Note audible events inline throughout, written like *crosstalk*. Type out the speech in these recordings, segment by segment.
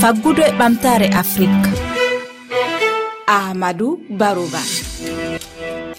faggudu e ɓamtare afrique. Ahmadou barouba.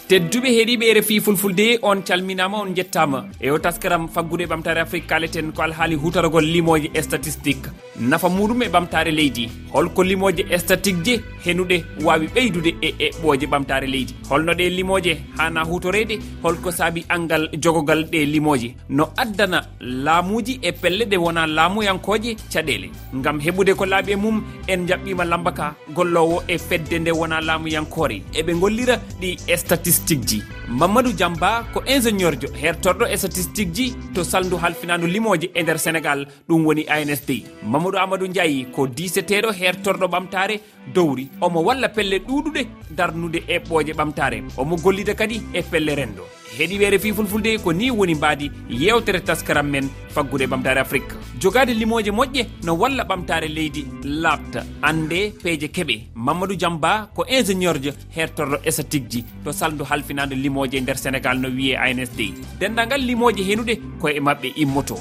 Tedduɓe heeɗiɓe rfi fulfulde on calminama on jettama. E o taskaram faggude ɓamtare afrique kaleten ko alhaali hutorogol limoje statistique. Nafa muɗum e ɓamtare leydi. holko limoje statique je henuɗe wawi ɓeydude e eɓɓoje ɓamtare leydi. Holno ɗe limoje hana hutorede holko saabi angal jogogal ɗe limoje. No addana laamuji e pelle ɗe wona laamuyankoje caɗele. Gam heɓude ko laaɓi e mum en jaɓɓima lambaka gollowo e fedde nde wona laamuyankore eɓe gollira ɗi statistique ji. mamadou diamba ko ingénieur jo hertorɗo e statistique ji to saldu halfinandu limoji e nder sénégal ɗum woni ansd mamadou amadou ndiayi ko diseteɗo hertorɗo ɓamtare dowri omo walla pelle ɗuɗuɗe darnude eɓɓoje ɓamtare omo gollida kadi e pelle rendo. heeɗiweere refi fulfulde ko ni woni mbaadi yewtere taskaram men faggude ɓamtare afrique jogade limoje moƴƴe no walla ɓamtare leydi labta ande peeje keɓe mamadou diamba ko ingénieur jo hertorɗo estatique ji to saldu halfinade limoje e nder sénégal no wiye ansd dendagal limoje henude koye maɓɓe immoto.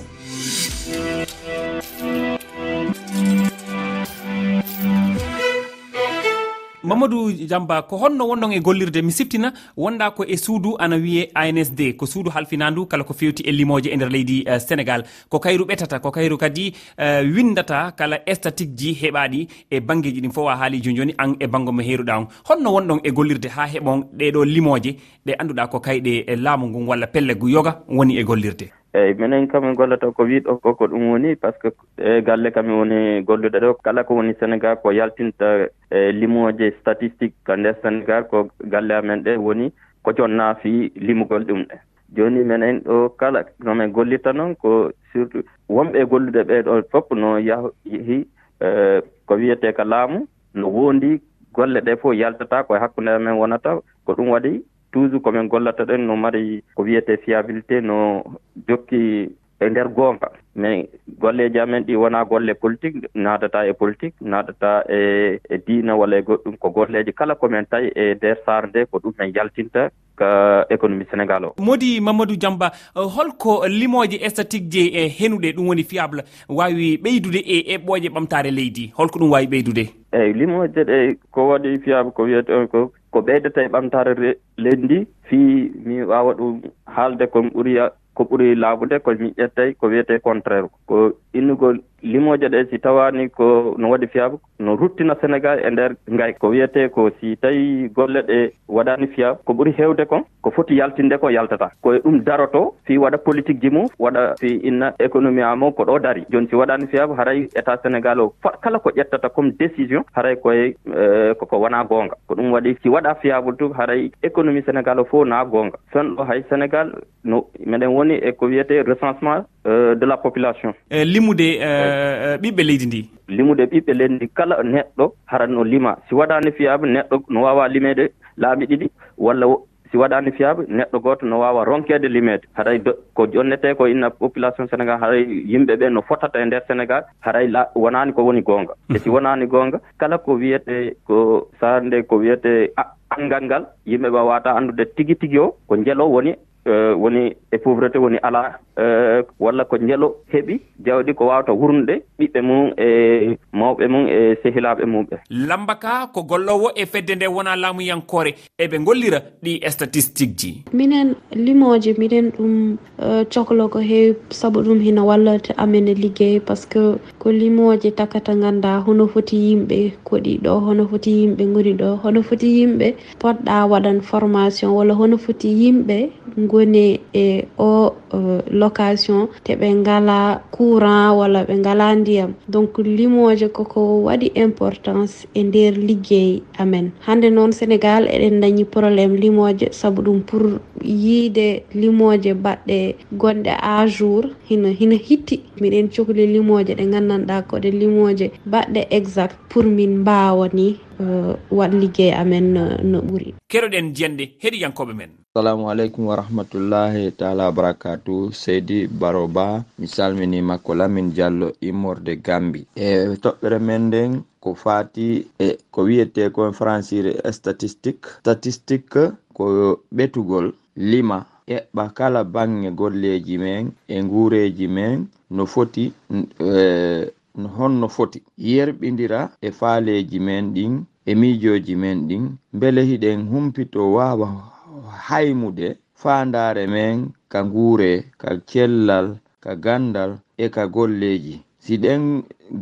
mamadou diamba ko honno wonnon e gollirde mi siftina wonɗa ko e suudu ana wiye ansd ko suudu halfinandu kala ko fewti e limoje e nder leydi uh, sénégal. Ko kayru ɓetata ko kayru kadi uh, windata kala statique ji heɓaɗi e banggueji ɗin fof a haali joni joni an e banggo mo heeruɗa on. Honno wonɗon e gollirde ha heɓon ɗeɗo limoje ɗe anduɗa ko kayɗe e laamu ngun walla pelle yoga woni e gollirde. eeyi minen kamin gollata ko wiiɗo ko ko ɗum woni par ce que e galle kam woni golluɗe ɗo kala ko woni sénégal ko yaltinta eh, e limoje statistique ka nder sénégal ko galle amen ɗe woni ko jon naafi limugol ɗum ɗe. Joni minen ɗo kala nomin gollirta noon ko surtout wonɓe gollude ɓeɗo fof no yahi eh, ko wiyete ka laamu no wondi golle ɗe fof yaltata koye hakkude amen wonata ko ɗum waɗi toujours komin gollata ɗen no mari ko wiyete fiabilité no jokki e nder goonga mais golleji amen ɗi wona golle politique naadata e politique naadata e e diina walla e goɗɗum ko golleji kala komin tawi e nder sar nde ko ɗum min yaltinta ka économie sénégal o. Modi mamadou diamba euh, holko limoje statique je e henuɗe ɗum woni fiable wawi ɓeydude e eɓɓoje ɓamtare leydi holko ɗum wawi ɓeydude? Eyyi limoje ɗe ko waɗi fiable ko wiyete on ko ko ɓeydata e ɓamtare leydi ndi fii mi wawa ɗum haalde komi ɓuuri ko ɓuri laaɓude ko mi ƴettay ko wiyete contraire ko innugol limoje ɗe si tawani ko no waɗi fiyaaba no ruttina sénégal e nder ngay ko wiyete ko si tawi golle ɗe waɗani fiyaaba ko ɓuri hewde kon ko foti yaltinde ko yaltata. Koye ɗum daroto fi waɗa politique ji mum waɗa fi inna économie amo ko ɗo dari. Joni si waɗani fiyaaba haray état sénégal o fat kala ko ƴettata comme décision haray koye eh, koko wona goonga. Ko ɗum waɗi si waɗa fiyaabul tu haray économie sénégal o fof na goonga. Fen ɗo hay sénégal no meɗen woni e ko wiyete recensement euh, de la population. E limude euh, ɓiɓɓe leydi ndi? Limude ɓiɓɓe leydi ndi. Kala neɗɗo haranno lima. Si waɗani fiyaɓe neɗɗo no wawa limede laabi ɗiɗi. Walla si waɗani fiyaɓe neɗɗo goto no wawa ronkede limede. Haray ko jonnete ko inna population sénégal haray yimɓe ɓe no fotata e nder sénégal haray wonani ko woni gonga *laughs* e si wonani gonga kala ko wiyete ko sarde ko wiyete angal ngal yimɓe ɓe wawata andude tigui tigui o ko jeelo woni Eh, woni e pauvreté woni alaa eh, walla ko njelo heɓi jawɗi ko wawata wurnude ɓiɓɓe mum e mawɓe mum e sehilaɓe mum ɓe lamba ka ko gollowo e fedde nde wona laamuyankore eɓe gollira ɗi e statistique ji. Minen limoje minen ɗum eh, cohlo ko heewi saabu ɗum hina wallate amen e liggey par ce que ko limoje takata ganda hono foti yimɓe koɗi ɗo hono foti yimɓe goni ɗo hono foti yimɓe poɗɗa waɗan formation walla hono foti yimɓe goni woni e o e, location te ɓe ngala courant walla ɓe ngala ndiyam. Donc limoje koko waɗi importance e nder liggey amen. Hande noon sénégal eɗen dañi probléme limoje saabu ɗum pour yiide limoje baɗɗe gonɗe à jour hino hino hitti miɗen cohli limoje ɗe gandanɗa koɗe limoje baɗɗe exact pour min mbawani e, uh, wat liggey amen no, no ɓuuri keɗoɗen jiyande heɗiyankoɓe men. assalamu aleykum warahmatullahi taala wabarakatu seydi baroba mi salminima ko lamin diallo immorde gambi. E toɓɓere men nden ko fati e ko wiyete kon francire statistique. Statistique ko ɓetugol lima. Eɓɓa kala bange golleji men e guureji men no foti e, no honno foti. Yerɓidira e faaleji men ɗin e miijoji men ɗin. Beele hiɗen humpito wawa haymude faandare men ka nguure ka cellal ka gandal e ka golleji si ɗen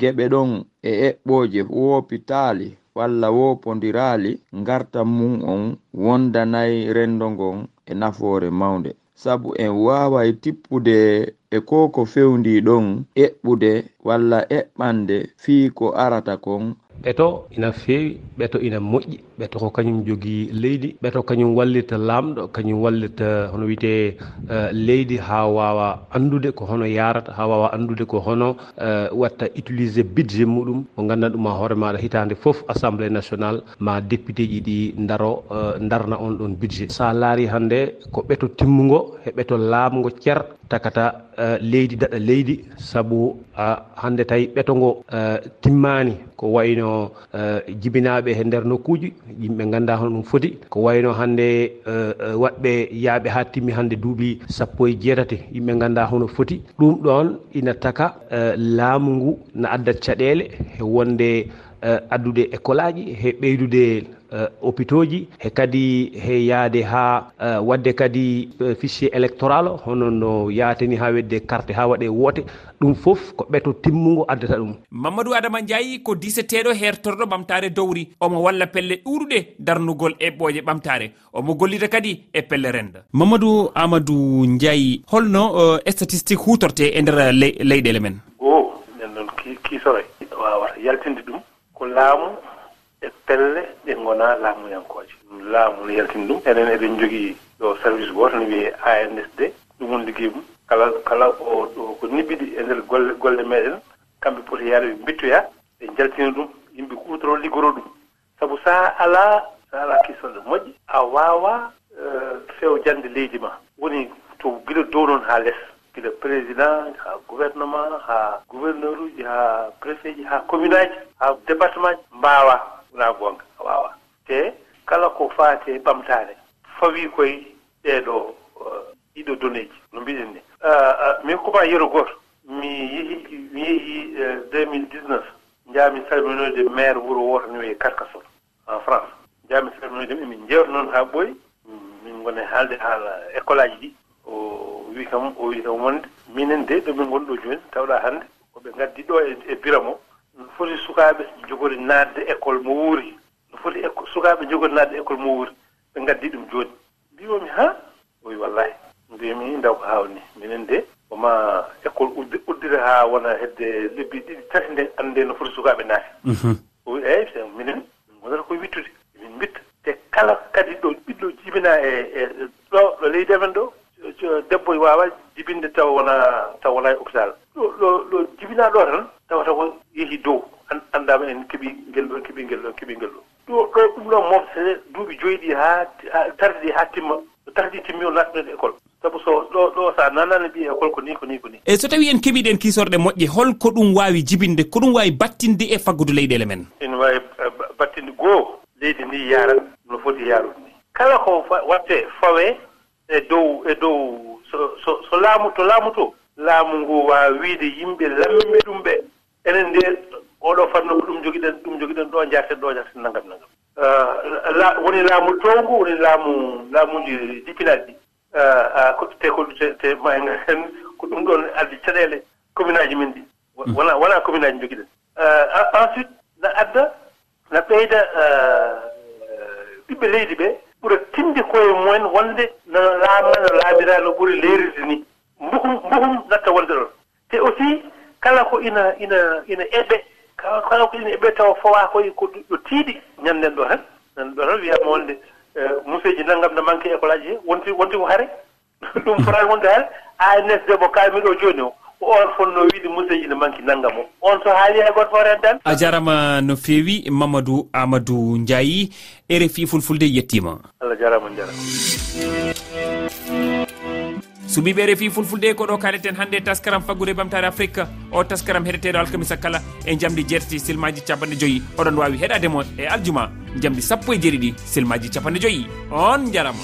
geɓe ɗon e eɓɓoje woopitali walla wopondirali gartam mum on wondanayi rendo ngon e nafoore mawnde. Sabu en waaway tippude e ko ko fewndi ɗon eɓɓude walla eɓɓande fii ko arata kon ɓeto ina feewi ɓeto ina moƴƴi ɓeto ko kañum jogii leydi ɓeto kañum wallita laamɗo kañum wallita hono wiyete eh, leydi haa waawa anndude ko hono yarata haa waawa anndude ko hono eh, watta utilisé budget muɗum. Mo nganndan ɗum ma hoore maaɗa hitaande fof assemblée nationale ma député ji ɗi daro eh, ndarna on ɗon budget. So a laari hannde ko ɓeto timmugo e ɓeto laamgo cer takata leydi daɗa leydi sabu ah, hannde tawi ɓeto ngo timmani ko wayno e, jibinaɓe e nder nokkuji yimɓe ganda hono ɗum foti. Ko wayno hande e, e, waɗɓe yaaɓe ha timmi hande duuɓi sappo e jeetati yimɓe ganda hono foti. Ɗum ɗon ina taka laamu ngu na adda caɗele e wonde Eh, addude école aji he ɓeydude eh, hôpitau ji he kadi he yaade ha eh, wadde kadi fichier électoral hono no yaateni ha wedde carte ha waɗe woote. Ɗum fof ko ɓeto timmugo addata ɗum. Mamadou adama ndiayi ko diseteɗo hertorɗo ɓamtare dowri. Omo walla pelle ɗuuɗuɗe darnugol eɓɓoje ɓamtare omo gollita kadi e pelle renda. Mamadou amadou ndiayi holno uh, statistique hutorte e nder leyɗele men? Oh, o nen noon kisore wawata yaltinde laamu e pelle ɗe ngonaa laamuyankooje laamu no yaltini ɗum. Enen eɗen jogii ɗo service gooto no wiyee ansd ɗum won ligey mum. Kala kala o ɗo ko nibbiɗi e ndeer golle golle meeɗen kamɓe poti yaade ɓe mbittoyaa ɓe jaltina ɗum. Yimɓe kuutoro liggoro ɗum. Sabu so a alaa so a alaa kiisonɗo moƴƴi a waawaa e, few jannde leydi ma. Woni to gila dow noon haa les. Gila président haa gouvernement haa gouverneur uji haa préfet ji haa commune aji ha département mbawa wona gonga wawa. Te kala ko faate ɓamtare fawi koye ɗeɗo eh, ɗiɗo doneji no mbiɗen ni. Eh, eh, min koma yeru goto mi yehi mi yehi 2019 jaami salminoyde maire wuro woto ni wiye carcassonne en france. Jaami salminoyde emin jewta noon ha ɓooyi min gone haalde haala école aji ɗi. O wi kam o wi kam wonde minen de ɗo min gonɗo joni tawɗa hannde koɓe gaddi ɗo e, e bira mo foti sukaaɓe jogori naatde école mo wuuri. No foti sukaaɓe jogori naatde école mo wuuri ɓe ngaddi ɗum jooni. Mbiyomi haa? Oyi wallahi mbiyami ndaw ko haawni. Minen de oma école udde uddire haa wona hedde lebbi ɗiɗi tati nde annde no foti sukaaɓe naati mhm. o wi eeyi so minen gonata koye wittude. Min mbitta. Te kala kadi ɗo ɓiɗɗo jibina e e ɗo ɗo leydi amen ɗo? Debbo e waawa jibinde taw wona taw wona e hôpital. Ɗo ɗo ɗo jibinaa ɗo tan? Tawata ko yehi dow anndama en keɓi ngel ɗon keɓi ngel ɗon keɓi ngel ɗon ɗo ɗo ɗum ɗon mofte duuɓi joyi ɗi haa tardi haa timma tardi timmi o natɗon école. Sabu so ɗo ɗo so a nanani ɓi école ko ni ko ni ko ni eyi so tawi en keɓiɗen kiisorɗe moƴƴe holko ɗum waawi jibinde ko ɗum waawi battinde e faggudu leyɗele men? Ene waawi battinde goo leydi ndi yarat no foti yaarude ni. Kala ko watte fawe e dow e dow so so laamu to laamu to? Laamu ngu waawi wiide yimɓe lamme ɗum woni laamu towngu woni laamu laamuji jipinaɗi ɗi ah, ah, koɗɗite koɗɗite ma en ko ɗum ɗon addi caɗeele commune aji min ɗi mm. wona wona commune aji jogiɗen ah, ensuite na adda na ɓeyda ɓiɓɓe leydi ɓee ɓura tinde koye mumen wonde no laama no laamirani no ɓuri leerirde ni. Mbuhum mbuhum natta wonde ɗon. Te aussi kala ko ina ina ina eɓe kala ko ina eɓe tawa fawa koye ko ɗo tiiɗi ñannden ɗo tan nan ɗo tan wiyatma wonde e, museji nanngam no manque école aji he wonti wonti ko hare? *laughs* Ɗum fotani wonde hare? Ansd mo kaalmi ɗo jooni o. On fonno wiide museji ne manque nanngam o. On so haali hay goto fof tan? A jarama no feewi mamadou amadou ndiayi rfi fulfulde yettima allah jarama jarama. Sumiɓe refi fulfulde ko ɗo kaleten hannde taskaram faggude ɓamtare afrique. O taskaram heɗeteɗo alkamisa kala e jamdi jeetati silmaji capanɗe joyyi oɗon wawi heɗademo e aljuma. jamdi sappo e jeeɗiɗi selmaji capanɗe joyyi. On jarama